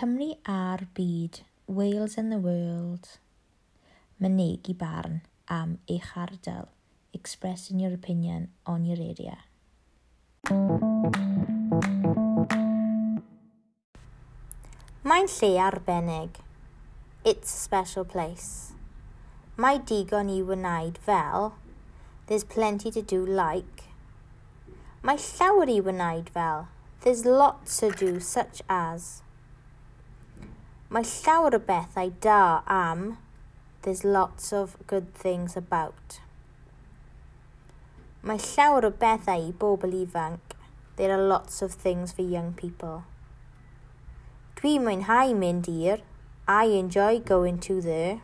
Cymru a'r byd, Wales and the world. mynegu barn am eich ardal. Expressing your opinion on your area. Mae'n lle arbennig. It's a special place. Mae digon i wneud fel. There's plenty to do like. Mae llawer i wneud fel. There's lots to do such as. Mae llawer o bethau da am There's lots of good things about. Mae llawer o bethau i bobl ifanc. There are lots of things for young people. Dwi mwynhau mynd i'r I enjoy going to the